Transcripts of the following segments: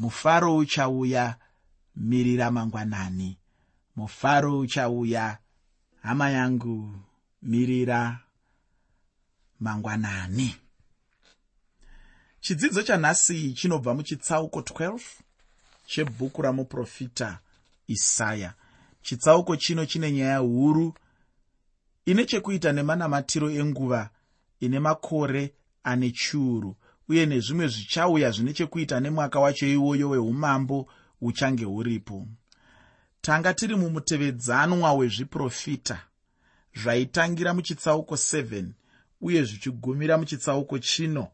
mufaro uchauya mirira mangwanani mufaro uchauya hama yangu mirira mangwanani chidzidzo chanhasi chinobva muchitsauko 12 chebhuku ramuprofita isaya. Chitsauko chino chine nyaya huru ine chekuita nemanamatiro enguva ine makore ane chiuru uye nezvimwe zvichauya zvine chekuita nemwaka wacho iwoyo weumambo uchange huripo. Tanga tiri mumutevedzanwa wezviprofita zvaitangira muchitsauko 7 uye zvichigumira muchitsauko chino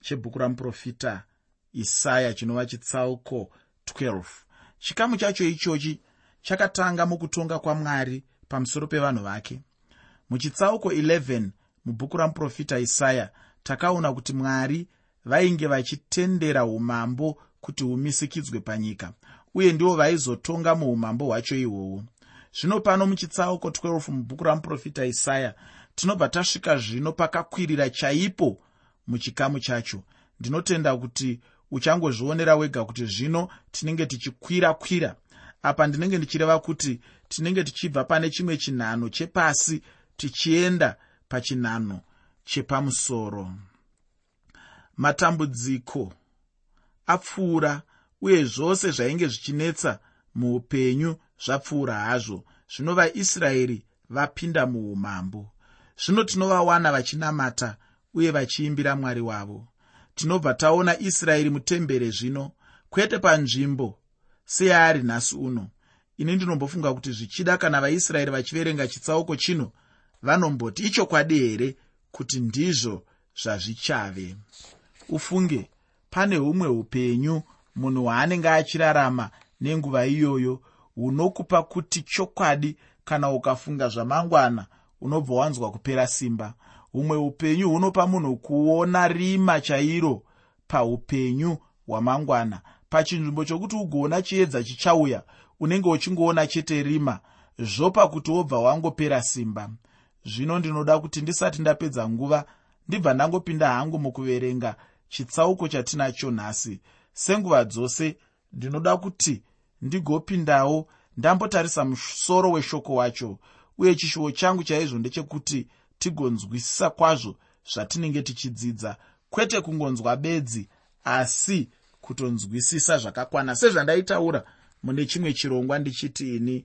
chebhuku ramuprofita isaya chinova chitsauko 12 chikamu chacho ichochi chakatanga mukutonga kwamwari pamusoro pevanhu vake. Muchitsauko 11 mubhuku ramuprofita isaya takaona kuti mwari vainge vachitendera umambo kuti humisikidzwe panyika uye ndivo vaizotonga muumambo hwacho ihwohwo. Zvino pano muchitsauko 12 mubhuku ramuprofita isaya tinobva tasvika zvino pakakwirira chaipo muchikamu chacho. Ndinotenda kuti uchangozvionera wega kuti zvino tinenge tichikwira kwira apa ndinenge ndichireva kuti tinenge tichibva pane chimwe chinhano chepasi tichienda pachinhano chepamusoro matambudziko apfuura uye zvose zvainge zvichinetsa muupenyu zvapfuura hazvo. Zvino vaisraeri vapinda muumambo. Zvino tinovawana vachinamata uye vachiimbira mwari wavo. Tinobva taona israeri mutembere zvino kwete panzvimbo seyaari nhasi uno. Ini ndinombofunga kuti zvichida kana vaisraeri vachiverenga chitsauko chino vanomboti ichokwadi here? kuti ndizvo zvazvichave ufunge. Pane humwe upenyu munhu hwaanenge achirarama nenguva iyoyo hunokupa kuti chokwadi kana ukafunga zvamangwana unobva wanzwa kupera simba. Humwe upenyu hunopa munhu kuona rima chairo paupenyu hwamangwana. Pachinzvimbo chokuti ugoona chiedza chichauya unenge uchingoona chete rima zvopa kuti wobva wangopera simba. Zvino ndinoda kuti ndisati ndapedza nguva ndibva ndangopinda hangu mukuverenga chitsauko chatinacho nhasi. Senguva dzose ndinoda kuti ndigopindawo ndambotarisa musoro weshoko wacho uye chishuwo changu chaizvo ndechekuti tigonzwisisa kwazvo zvatinenge tichidzidza. Kwete kungonzwa bedzi asi kutonzwisisa zvakakwana sezvandaitaura mune chimwe chirongwa ndichiti ini.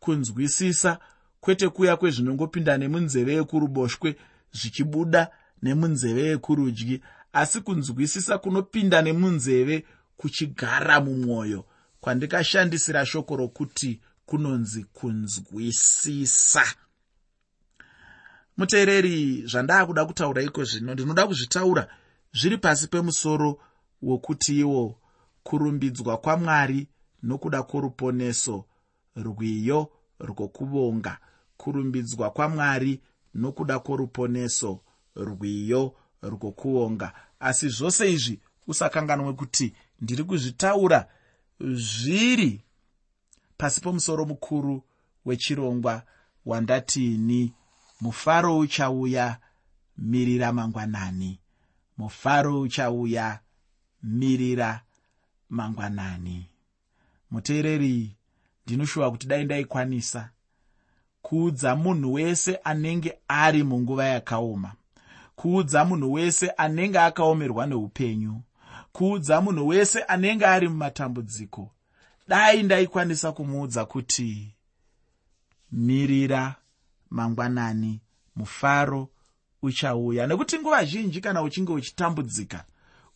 Kunzwisisa kwete kuya kwezvinongopinda nemunzeve yekuruboshwe zvichibuda nemunzeve yekurudyi asi kunzwisisa kunopinda nemunzeve kuchigara mumwoyo kwandikashandisira shoko rokuti kunonzi kunzwisisa. Muteereri zvandaakuda kutaura iko zvino. Ndinoda kuzvitaura zviri pasi pemusoro wokuti iwo kurumbidzwa kwamwari nokuda kworuponeso rwiyo rwokuvonga. Kurumbidzwa kwamwari nokuda kworuponeso rwiyo rwokuvonga asi zvose izvi usakanganwe kuti ndiri kuzvitaura zviri pasi pomusoro mukuru wechirongwa wandatiini mufaro uchauya mirira mangwanani. Mufaro uchauya mirira mangwanani. Muteereri ndinoshuva kuti dai ndaikwanisa kuudza munhu wese anenge ari munguva yakaoma kuudza munhu wese anenge akaomerwa neupenyu. Kuudza munhu wese anenge ari mumatambudziko. Dai ndaikwanisa kumuudza kuti mirira mangwanani mufaro uchauya. Nekuti nguva zhinji kana uchinge uchitambudzika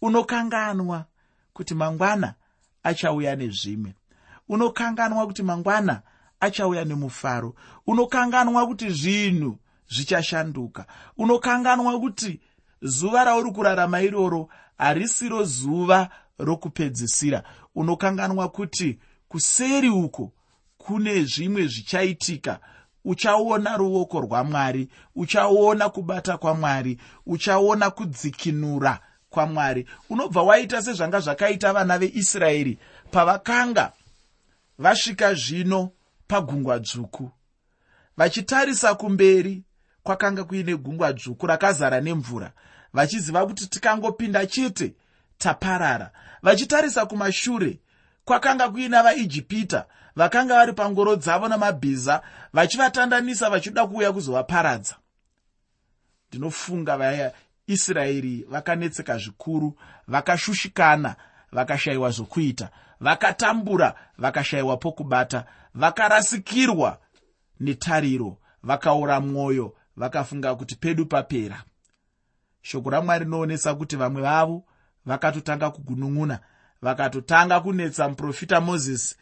unokanganwa kuti mangwana achauya nezvimwe. Unokanganwa kuti mangwana achauya nemufaro. Unokanganwa kuti zvinhu zvichashanduka. Unokanganwa kuti zuva rauri kurarama iroro harisiro zuva rokupedzisira. Unokanganwa kuti kuseri uko kune zvimwe zvichaitika. Uchaona ruoko rwamwari uchaona kubata kwamwari uchaona kudzikinura kwamwari. Unobva waita sezvanga zvakaita vana veisraeri pavakanga vasvika zvino pagungwa dzvuku vachitarisa kumberi kwakanga kuine gungwa dzvuku rakazara nemvura vachiziva kuti tikangopinda chete taparara. Vachitarisa kumashure kwakanga kuina vaijipita vakanga vari pangoro dzavo namabhiza vachivatandanisa vachida kuuya kuzovaparadza. Ndinofunga vaisraeri vakanetseka zvikuru vakashushikana vakashayiwa zvokuita vakatambura vakashayiwa pokubata vakarasikirwa netariro vakaora mwoyo vakafunga kuti pedu papera. Shoko ramwari rinoonesa kuti vamwe vavo vakatotanga kugunun'una vakatotanga kunetsa muprofita mozisi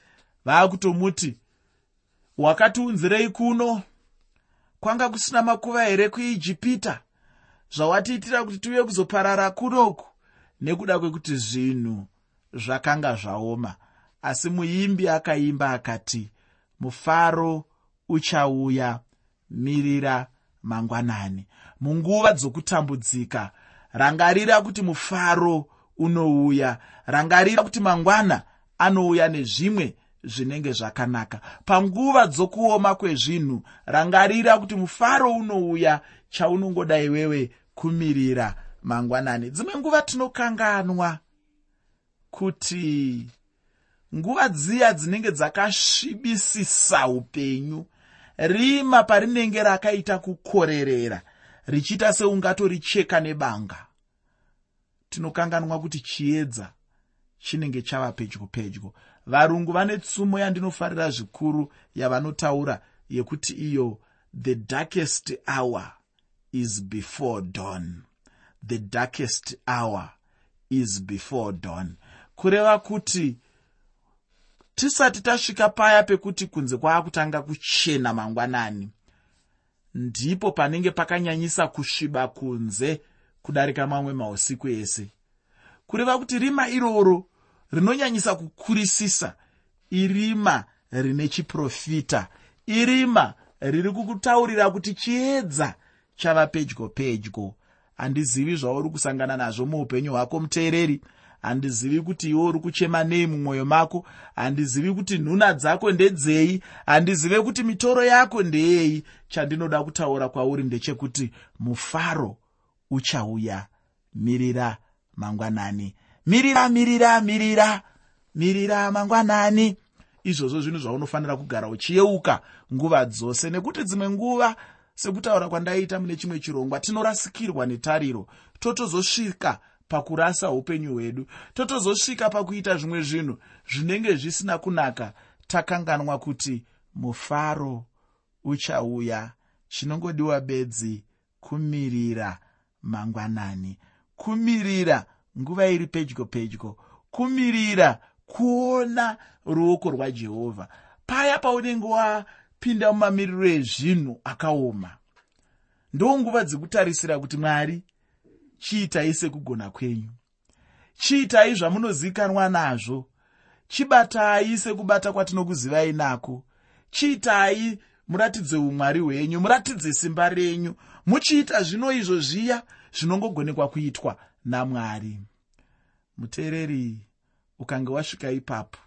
vaakutomuti wakatiunzirei kuno? Kwanga kusina makuva here kuijipita? Zvawatiitira kuti tiuye kuzoparara kunoku nekuda kwekuti zvinhu zvakanga zvaoma. Asi muimbi akaimba akati mufaro uchauya mirira mangwanani. Munguva dzokutambudzika rangarira kuti mufaro unouya. Rangarira kuti mangwana anouya nezvimwe zvinenge zvakanaka. Panguva dzokuoma kwezvinhu rangarira kuti mufaro unouya chaunongoda iwewe kumirira mangwanani. Dzimwe nguva tinokanganwa kuti nguva dziya dzinenge dzakasvibisisa upenyu rima parinenge rakaita kukorerera richiita seungatoricheka nebanga. Tinokanganwa kuti chiedza chinenge chava pedyo pedyo. Varungu vane tsumo yandinofarira zvikuru yavanotaura yekuti iyo the darkest hour is before dawn. The darkest hour is before dawn. Kureva kuti tisati tasvika paya pekuti kunze kwaakutanga kuchena mangwanani. Ndipo panenge pakanyanyisa kusviba kunze kudarika mamwe mausiku ese. Kureva kuti rima iroro rinonyanyisa kukurisisa irima rine chiprofita irima riri kukutaurira kuti chiedza chava pedyo pedyo. Handizivi zvauri kusangana nazvo muupenyu hwako muteereri handizivi kuti iwe uri kuchema nei mumwoyo mako. Handizivi kuti nhuna dzako ndedzei. Handizive kuti mitoro yako ndeyei. Chandinoda kutaura kwauri ndechekuti mufaro uchauya. Mirira mangwanani. Mirira mirira mirira. Mirira mangwanani. Izvozvo zvinhu zvaunofanira kugara uchiyeuka nguva dzose. Nekuti dzimwe nguva sekutaura kwandaita mune chimwe chirongwa tinorasikirwa netariro. Totozosvika pakurasa upenyu hwedu. Totozosvika pakuita zvimwe zvinhu zvinenge zvisina kunaka. Takanganwa kuti mufaro uchauya. Chinongodiwa bedzi kumirira mangwanani. Kumirira nguva iri pedyo pedyo. Kumirira kuona ruoko rwajehovha paya paunenge wapinda mumamiriro ezvinhu akaoma ndonguva dzekutarisira kuti mwari chiitai sekugona kwenyu. Chiitai zvamunozivikanwa nazvo. Chibatai sekubata kwatinokuzivai nako chiitai muratidze umwari hwenyu muratidze simba renyu. Muchiita zvino izvo zviya zvinongogonekwa kuitwa namwari. Muteereri ukange wasvika ipapo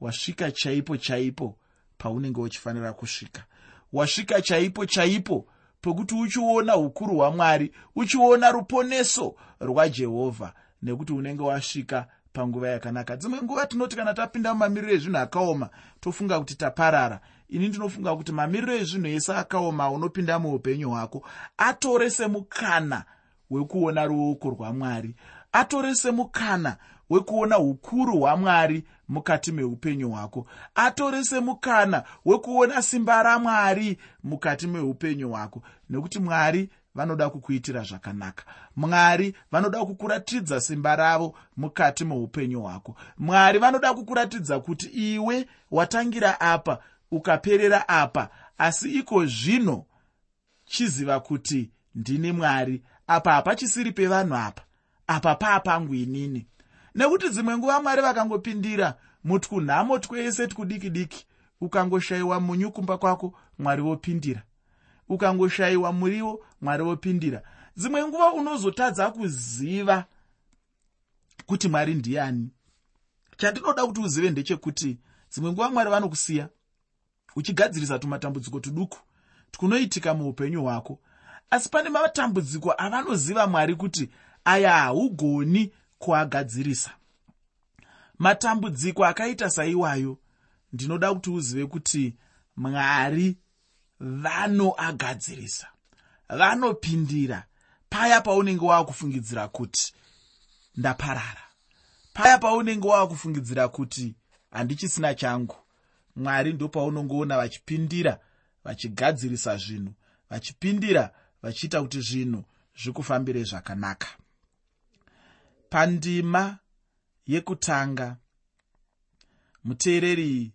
wasvika chaipo chaipo paunenge uchifanira kusvika. Wasvika chaipo chaipo pekuti uchiona ukuru hwamwari uchiona ruponeso rwajehovha nekuti unenge wasvika panguva yakanaka. Dzimwe nguva tinoti kana tapinda mumamiriro ezvinhu akaoma tofunga kuti taparara. Ini ndinofunga kuti mamiriro ezvinhu ese akaoma unopinda muupenyu hwako atore semukana wekuona ruoko rwamwari atore semukana wekuona ukuru hwamwari mukati meupenyu hwako. Atore semukana wekuona simba ramwari mukati meupenyu hwako. Nekuti mwari vanoda kukuitira zvakanaka. Mwari vanoda kukuratidza simba ravo mukati meupenyu hwako. Mwari vanoda kukuratidza kuti iwe watangira apa ukaperera apa. Asi iko zvino chiziva kuti ndini mwari. Apa hapachisiri pevanhu apa. Apa paapangu inini nekuti dzimwe nguva mwari vakangopindira mutwunhamo twese twudiki diki. Ukangoshayiwa munyu kumba kwako mwari vopindira ukangoshayiwa muriwo mwari vopindira dzimwe nguva unozotadza kuziva kuti mwari ndiani. Chandinoda kuti uzive ndechekuti dzimwe nguva mwari vanokusiya uchigadzirisa tumatambudziko tuduku twunoitika muupenyu hwako. Asi pane matambudziko avanoziva mwari kuti aya haugoni kuagadzirisa. Matambudziko akaita saiwayo ndinoda kuti uzive kuti mwari vanoagadzirisa vanopindira paya paunenge waakufungidzira kuti ndaparara paya paunenge waakufungidzira kuti handichisina changu. Mwari ndopaunongoona vachipindira vachigadzirisa zvinhu vachipindira vachiita kuti zvinhu zvikufambire zvakanaka pandima yekutanga. Muteereri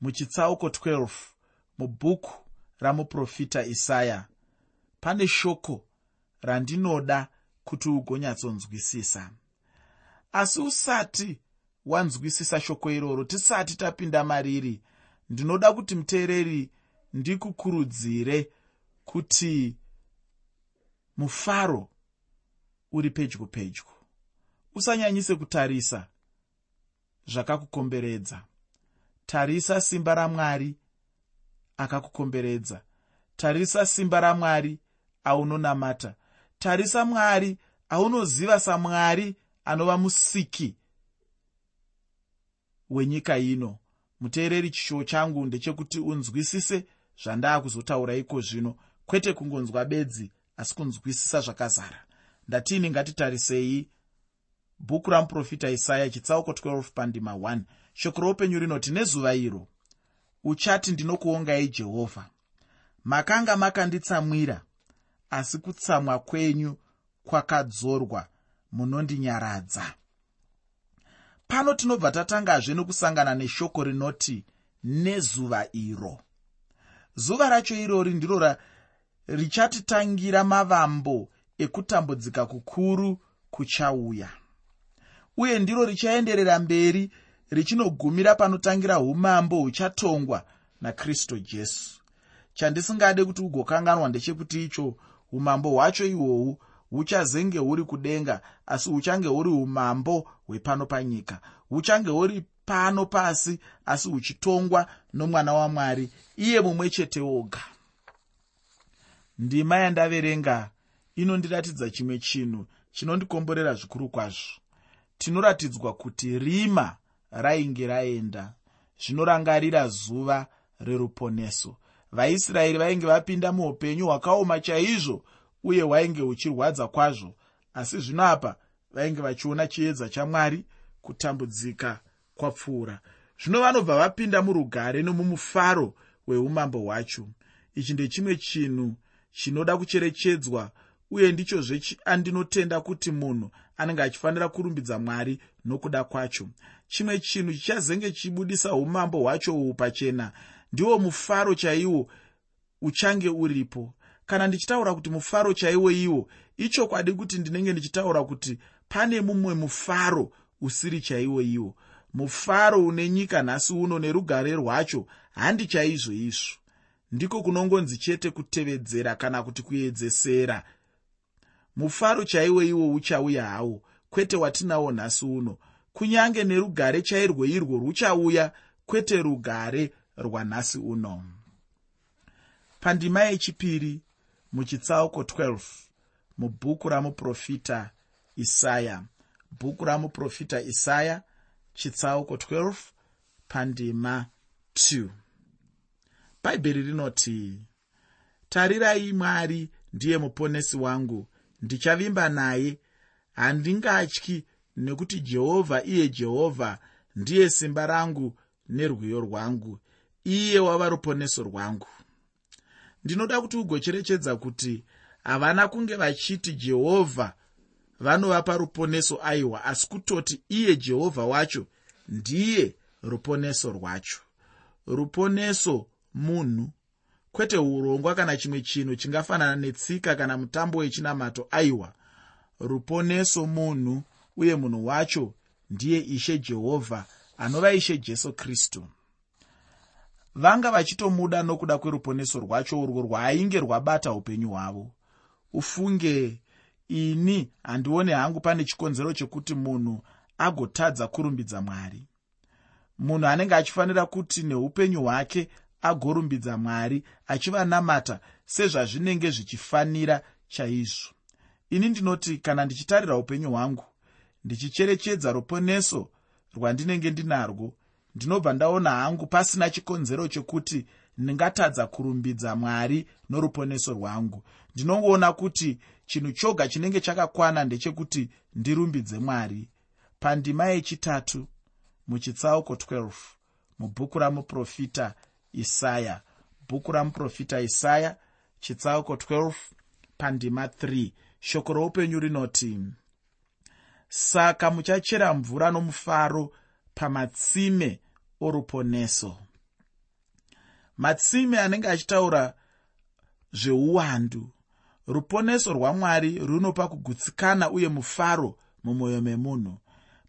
muchitsauko 12 mubhuku ramuprofita isaya. Pane shoko randinoda kuti ugonyatsoonzwisisa asi usati wanzwisisa shoko iroro tisati tapinda mariri ndinoda kuti muteereri ndikukurudzire kuti mufaro uri pedyo pedyo usanyanyise kutarisa zvakakukomberedza. Tarisa simba ramwari akakukomberedza. Tarisa simba ramwari aunonamata. Tarisa mwari aunoziva samwari anova musiki wenyika ino. Muteereri chishuwo changu ndechekuti unzwisise zvandaa kuzotaura iko zvino. Kwete kungonzwa bedzi asi kunzwisisa zvakazara. Ndatiini ngatitarisei bhuku ramuprofita isaya chitsauko 12 pandima 1 shoko roupenyu rinoti nezuva iro uchati ndinokuongai jehovha. Makanga makanditsamwira asi kutsamwa kwenyu kwakadzorwa munondinyaradza. Pano tinobva tatangazve nokusangana neshoko rinoti nezuva iro. Zuva racho irori ndiro richatitangira mavambo ekutambudzika kukuru kuchauya uye ndiro richaenderera mberi richinogumira panotangira umambo huchatongwa nakristu jesu. Chandisingade kuti ugokanganwa ndechekuti icho umambo hwacho ihwohwu huchazenge huri kudenga asi huchange huri umambo hwepano panyika. Huchange huri pano pasi asi huchitongwa nomwana wamwari iye mumwe chete woga. Ndima yandaverenga inondiratidza chimwe chinhu chinondikomborera zvikuru kwazvo tinoratidzwa kuti rima rainge raenda. Zvinorangarira zuva reruponeso. Vaisraeri vainge vapinda muupenyu hwakaoma chaizvo uye hwainge huchirwadza kwazvo. Asi zvino apa vainge vachiona chiedza chamwari kutambudzika kwapfuura. Zvino vanobva vapinda murugare nomumufaro weumambo hwacho. Ichi ndechimwe chinhu chinoda kucherechedzwa uye ndichozve andinotenda kuti munhu anenge achifanira kurumbidza mwari nokuda kwacho. Chimwe chinhu chichazenge chichibudisa umambo hwacho uhu pachena ndiwo mufaro chaiwo uchange uripo. Kana ndichitaura kuti mufaro chaiwo iwo ichokwadi kuti ndinenge ndichitaura kuti pane mumwe mufaro usiri chaiwo iwo. Mufaro une nyika nhasi uno nerugare rwacho handi chaizvo izvo. Ndiko kunongonzi chete kutevedzera kana kuti kuedzesera mufaro chaiwo iwo uchauya hawo kwete watinawo nhasi uno. Kunyange nerugare chairwo irwo ruchauya kwete rugare rwanhasi uno. Pandima yechipiri muchitsauko 12 mubhuku ramuprofita isaya. Bhuku ramuprofita isaya chitsauko 12 pandima 2 bhaibheri rinoti tarirai mwari ndiye muponesi wangu ndichavimba naye. Handingatyi nekuti jehovha iye jehovha ndiye simba rangu nerwiyo rwangu iye wava ruponeso rwangu. Ndinoda kuti ugocherechedza kuti havana kunge vachiti jehovha vanovapa ruponeso aiwa asi kutoti iye jehovha wacho ndiye ruponeso rwacho. Ruponeso munhu kwete urongwa kana chimwe chinhu chingafanana netsika kana mutambo wechinamato. Aiwa ruponeso munhu uye munhu wacho ndiye ishe jehovha anova ishe jesu kristu. Vanga vachitomuda nokuda kweruponeso rwacho urwo rwaainge rwabata upenyu hwavo. Ufunge ini handione hangu pane chikonzero chekuti munhu agotadza kurumbidza mwari. Munhu anenge achifanira kuti neupenyu hwake agorumbidza mwari achivanamata sezvazvinenge zvichifanira chaizvo. Ini ndinoti kana ndichitarira upenyu hwangu ndichicherechedza ruponeso rwandinenge ndinarwo ndinobva ndaona hangu pasina chikonzero chokuti ndingatadza kurumbidza mwari noruponeso rwangu. Ndinongoona kuti chinhu choga chinenge chakakwana ndechekuti ndirumbidze mwari. Pandima yechitatu muchitsauko 12 mubhuku ramuprofita isaya. Bhuku ramuprofita isaya chitsauko 12 pandima 3 shoko roupenyu rinoti saka muchachera mvura nomufaro pamatsime oruponeso. Matsime anenge achitaura zveuwandu. Ruponeso rwamwari runopa kugutsikana uye mufaro mumwoyo memunhu.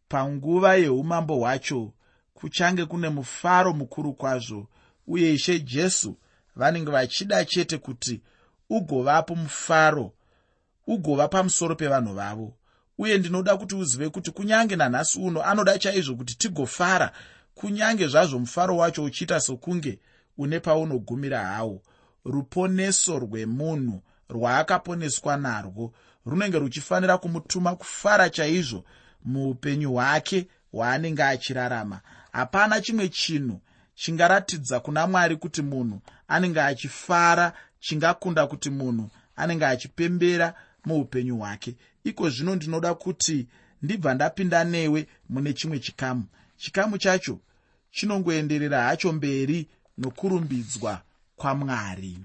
Panguva yeumambo hwacho kuchange kune mufaro mukuru kwazvo uye ishe jesu vanenge vachida chete kuti ugovapo mufaro ugova pamusoro pevanhu vavo. Uye ndinoda kuti uzive kuti kunyange nanhasi uno anoda chaizvo kuti tigofara kunyange zvazvo mufaro wacho uchiita sokunge une paunogumira hawo. Ruponeso rwemunhu rwaakaponeswa narwo runenge ruchifanira kumutuma kufara chaizvo muupenyu hwake hwaanenge achirarama. Hapana chimwe chinhu chingaratidza kuna mwari kuti munhu anenge achifara chingakunda kuti munhu anenge achipembera muupenyu hwake. Iko zvino ndinoda kuti ndibva ndapinda newe mune chimwe chikamu. Chikamu chacho chinongoenderera hacho mberi nokurumbidzwa kwamwari.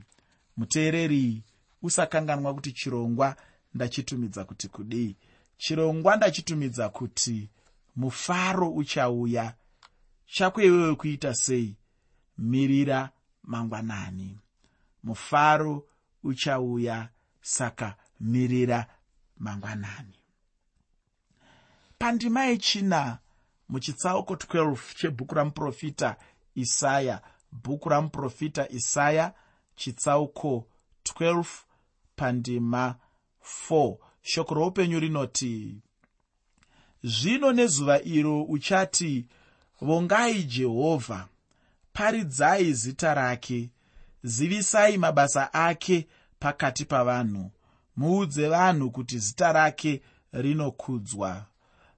Muteereri usakanganwa kuti chirongwa ndachitumidza kuti kudii? Chirongwa ndachitumidza kuti mufaro uchauya chako iwewe kuita sei? Mirira mangwanani. Mufaro uchauya saka mirira mangwanani. Pandima yechina muchitsauko 12 chebhuku ramuprofita isaya. Bhuku ramuprofita isaya chitsauko 12 pandima 4 shoko roupenyu rinoti zvino nezuva iro uchati vongai jehovha. Paridzai zita rake. Zivisai mabasa ake pakati pavanhu. Muudze vanhu kuti zita rake rinokudzwa.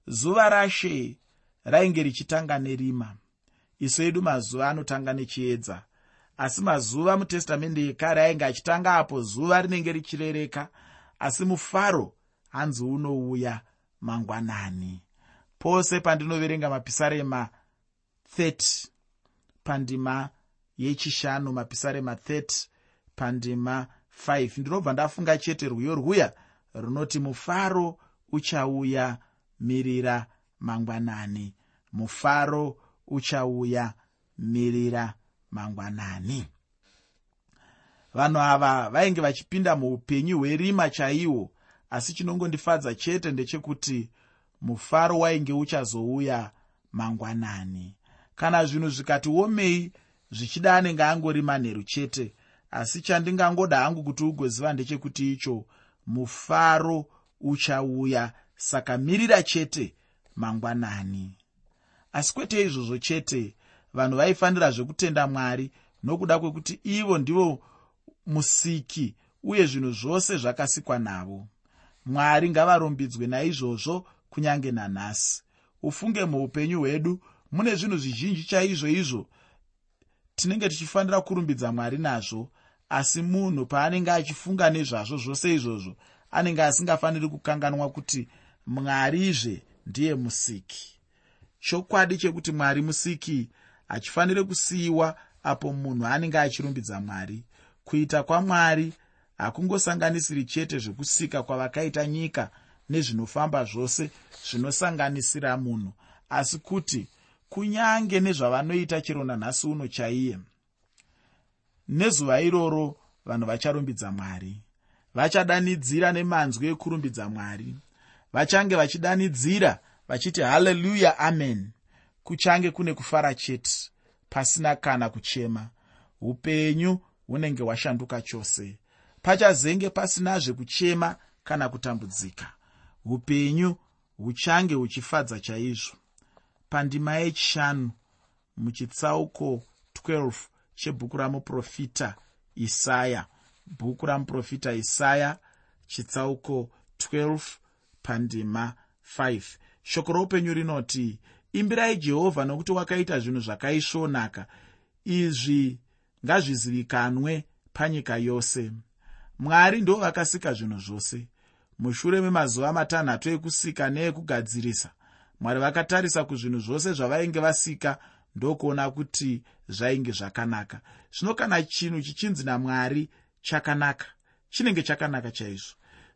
Zuva rashe rainge richitanga nerima. Iso edu mazuva anotanga nechiedza. Asi mazuva mutestamende yekare ainge achitanga apo zuva rinenge richirereka. Asi mufaro hanzi unouya mangwanani. Pose pandinoverenga mapisarema 30 pandima yechishanu mapisarema 30 pandima 5 ndinobva ndafunga chete rwiyo rwuya runoti mufaro uchauya mirira mangwanani. Mufaro uchauya mirira mangwanani. Vanhu ava vainge vachipinda muupenyu hwerima chaiwo asi chinongondifadza chete ndechekuti mufaro wainge uchazouya mangwanani kana zvinhu zvikati omei zvichida anenge angori manheru chete. Asi chandingangoda hangu kuti ugoziva ndechekuti icho mufaro uchauya saka mirira chete mangwanani. Asi kwete izvozvo chete vanhu vaifanira zvekutenda mwari nokuda kwekuti ivo ndivo musiki uye zvinhu zvose zvakasikwa navo. Mwari ngavarumbidzwe naizvozvo kunyange nanhasi ufunge muupenyu hwedu mune zvinhu zvizhinji chaizvo izvo tinenge tichifanira kurumbidza mwari nazvo asi munhu paanenge achifunga nezvazvo zvose izvozvo anenge asingafaniri kukanganwa kuti mwarizve ndiye musiki. Chokwadi chekuti mwari musiki hachifaniri kusiyiwa apo munhu anenge achirumbidza mwari. Kuita kwamwari hakungosanganisiri chete zvekusika kwavakaita nyika nezvinofamba zvose zvinosanganisira munhu asi kuti kunyange nezvavanoita chero nanhasi uno chaiye. Nezuva iroro vanhu vacharumbidza mwari. Vachadanidzira nemanzwi ekurumbidza mwari. Vachange vachidanidzira vachiti haleluya amen. Kuchange kune kufara chete pasina kana kuchema. Upenyu hunenge hwashanduka chose. Pachazenge pasinazve kuchema kana kutambudzika. Upenyu huchange huchifadza chaizvo pandima yechishanu muchitsauko 12 chebhuku ramuprofita isaya. Bhuku ramuprofita isaya chitsauko 12 pandima 5 shoko roupenyu rinoti imbirai jehovha nokuti wakaita zvinhu zvakaisvonaka. Izvi ngazvizivikanwe panyika yose. Mwari ndo vakasika zvinhu zvose. Mushure memazuva matanhatu ekusika neekugadzirisa mwari vakatarisa kuzvinhu zvose zvavainge vasika ndokuona kuti zvainge zvakanaka. Zvino kana chinhu chichinzi namwari chakanaka. Chinenge chakanaka chaizvo.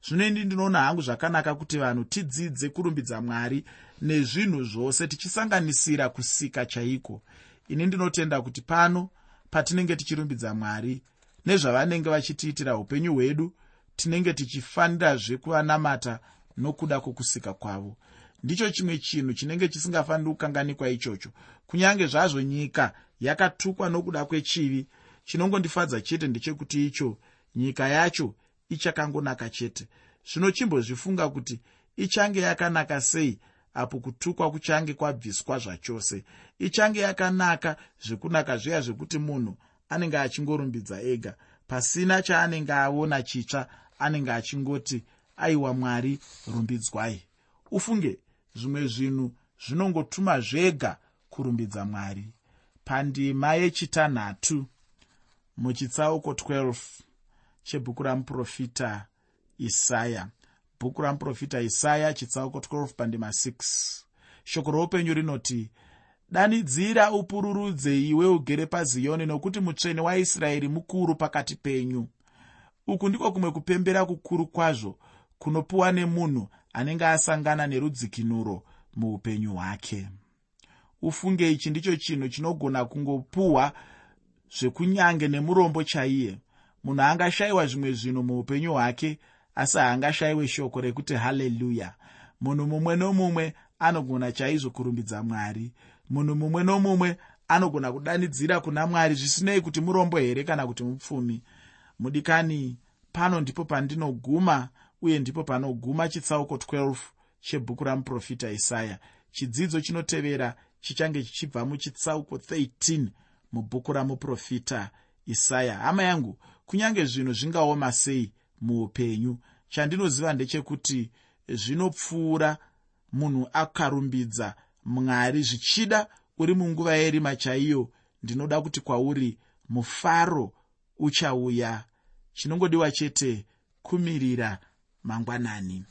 Zvino indi ndinoona hangu zvakanaka kuti vanhu tidzidze kurumbidza mwari nezvinhu zvose tichisanganisira kusika chaiko. Ini ndinotenda kuti pano patinenge tichirumbidza mwari nezvavanenge vachitiitira upenyu hwedu tinenge tichifanirazve kuvanamata nokuda kwokusika kwavo ndicho chimwe chinhu chinenge chisingafaniri kukanganikwa ichocho. Kunyange zvazvo nyika yakatukwa nokuda kwechivi chinongondifadza chete ndechekuti icho nyika yacho ichakangonaka chete. Zvino chimbozvifunga kuti ichange yakanaka sei apo kutukwa kuchange kwabviswa zvachose. Ichange yakanaka zvekunaka zviya zvekuti munhu anenge achingorumbidza ega. Pasina chaanenge aona chitsva anenge achingoti aiwa mwari rumbidzwai. Ufunge zvimwe zvinhu zvinongotuma zvega kurumbidza mwari. Pandima yechitanhatu muchitsauko 12 chebhuku ramuprofita isaya. Bhuku ramuprofita isaya chitsauko 12 pandima 6 shoko roupenyu rinoti danidzira upururudze iwe ugere paziyoni nokuti mutsvene waisraeri mukuru pakati penyu. Uku ndiko kumwe kupembera kukuru kwazvo kunopiwa nemunhu anenge asangana nerudzikinuro muupenyu hwake. Ufunge ichi ndicho chinhu chinogona kungopuhwa zvekunyange nemurombo chaiye. Munhu angashayiwa zvimwe zvinhu muupenyu hwake asi haangashayiwe shoko rekuti haleluya. Munhu mumwe nomumwe anogona chaizvo kurumbidza mwari. Munhu mumwe nomumwe anogona kudanidzira kuna mwari zvisinei kuti murombo here kana kuti mupfumi. Mudikani pano ndipo pandinoguma uye ndipo panoguma chitsauko 12 chebhuku ramuprofita isaya. Chidzidzo chinotevera chichange chichibva muchitsauko 13 mubhuku ramuprofita isaya. Hama yangu kunyange zvinhu zvingaoma sei muupenyu? Chandinoziva ndechekuti zvinopfuura munhu akarumbidza mwari zvichida uri munguva yerima chaiyo ndinoda kuti kwauri mufaro uchauya. Chinongodiwa chete kumirira mangwanani